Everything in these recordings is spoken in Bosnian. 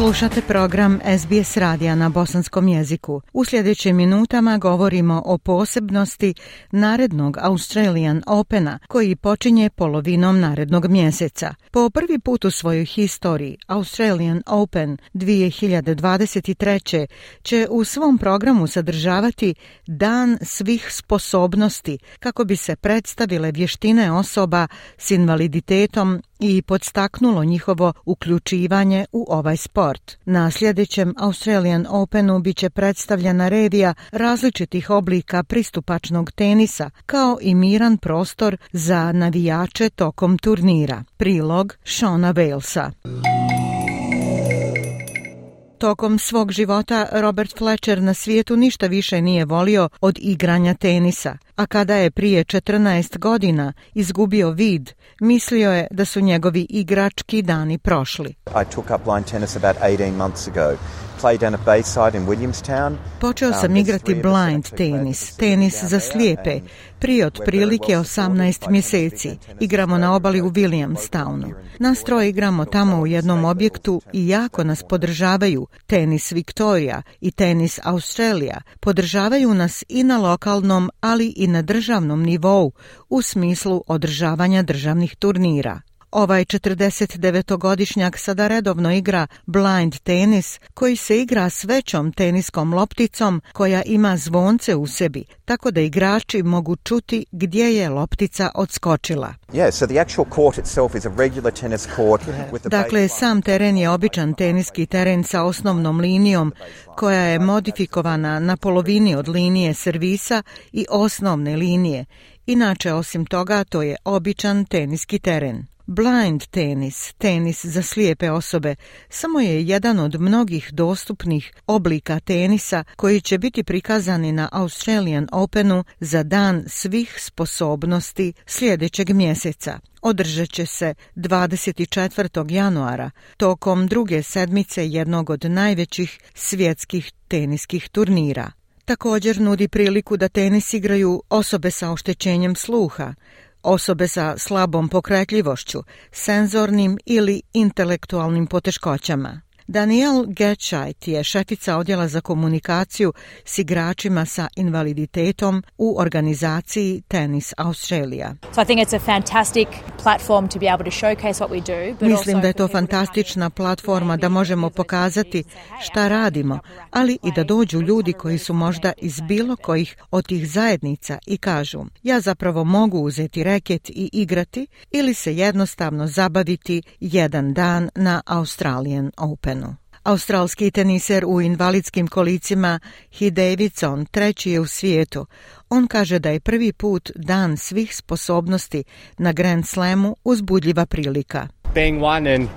Slušate program SBS radija na bosanskom jeziku. U sljedećim minutama govorimo o posebnosti narednog Australian Opena koji počinje polovinom narednog mjeseca. Po prvi put u svojoj historiji Australian Open 2023. će u svom programu sadržavati dan svih sposobnosti kako bi se predstavile vještine osoba s invaliditetom i podstaknulo njihovo uključivanje u ovaj sport sport. Na sljedećem Australian Openu bit će predstavljena revija različitih oblika pristupačnog tenisa, kao i miran prostor za navijače tokom turnira. Prilog Shona Walesa. Tokom svog života Robert Fletcher na svijetu ništa više nije volio od igranja tenisa, a kada je prije 14 godina izgubio vid, mislio je da su njegovi igrački dani prošli. Počeo sam igrati blind tenis, tenis za slijepe prije otprilike 18 mjeseci. Igramo na obali u Williamstownu. Nas troje igramo tamo u jednom objektu i jako nas podržavaju tenis Victoria i tenis Australija. Podržavaju nas i na lokalnom, ali i na državnom nivou u smislu održavanja državnih turnira. Ovaj 49-godišnjak sada redovno igra blind tenis koji se igra s većom teniskom lopticom koja ima zvonce u sebi, tako da igrači mogu čuti gdje je loptica odskočila. Dakle, sam teren je običan teniski teren sa osnovnom linijom koja je modifikovana na polovini od linije servisa i osnovne linije. Inače, osim toga, to je običan teniski teren. Blind tenis, tenis za slijepe osobe, samo je jedan od mnogih dostupnih oblika tenisa koji će biti prikazani na Australian Openu za dan svih sposobnosti sljedećeg mjeseca. Održat će se 24. januara tokom druge sedmice jednog od najvećih svjetskih teniskih turnira. Također nudi priliku da tenis igraju osobe sa oštećenjem sluha, Osobe sa slabom pokretljivošću, senzornim ili intelektualnim poteškoćama. Daniel gečajt je šefica odjela za komunikaciju s igračima sa invaliditetom u organizaciji Tennis Australia. Mislim da je to fantastična platforma da možemo pokazati šta radimo, ali i da dođu ljudi koji su možda iz bilo kojih od tih zajednica i kažu ja zapravo mogu uzeti reket i igrati ili se jednostavno zabaviti jedan dan na Australian Open. Australski teniser u invalidskim kolicima He Davidson treći je u svijetu. On kaže da je prvi put dan svih sposobnosti na Grand Slamu uzbudljiva prilika. Being one and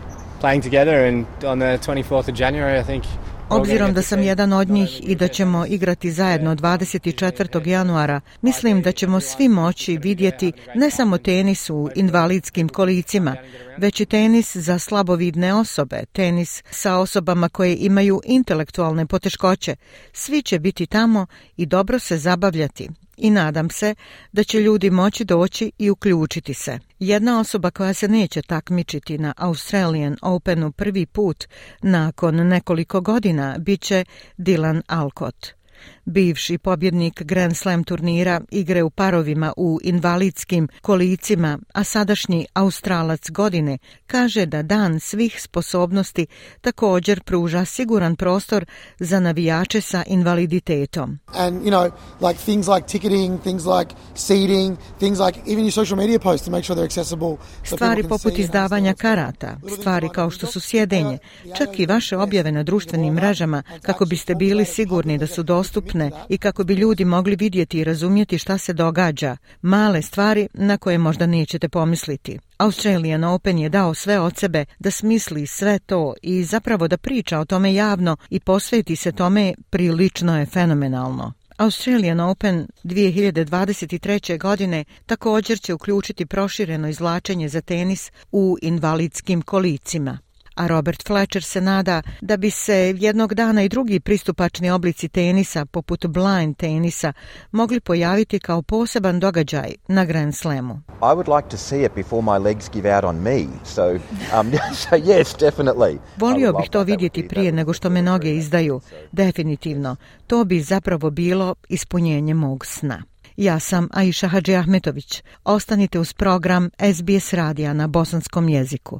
playing together and on the 24th of January I think Obzirom da sam jedan od njih i da ćemo igrati zajedno 24. januara, mislim da ćemo svi moći vidjeti ne samo tenis u invalidskim kolicima, već i tenis za slabovidne osobe, tenis sa osobama koje imaju intelektualne poteškoće. Svi će biti tamo i dobro se zabavljati i nadam se da će ljudi moći doći i uključiti se. Jedna osoba koja se neće takmičiti na Australian Openu prvi put nakon nekoliko godina bit će Dylan Alcott bivši pobjednik Grand Slam turnira igre u parovima u invalidskim kolicima, a sadašnji Australac godine, kaže da dan svih sposobnosti također pruža siguran prostor za navijače sa invaliditetom. stvari poput izdavanja karata, stvari kao što su sjedenje, čak i vaše objave na društvenim mrežama kako biste bili sigurni da su dostupni dostupne i kako bi ljudi mogli vidjeti i razumjeti šta se događa, male stvari na koje možda nećete pomisliti. Australian Open je dao sve od sebe da smisli sve to i zapravo da priča o tome javno i posveti se tome prilično je fenomenalno. Australian Open 2023. godine također će uključiti prošireno izlačenje za tenis u invalidskim kolicima a Robert Fletcher se nada da bi se jednog dana i drugi pristupačni oblici tenisa, poput blind tenisa, mogli pojaviti kao poseban događaj na Grand Slamu. I Volio bih to vidjeti prije nego što me noge izdaju. Definitivno, to bi zapravo bilo ispunjenje mog sna. Ja sam Aisha Hadži Ahmetović. Ostanite uz program SBS radija na bosanskom jeziku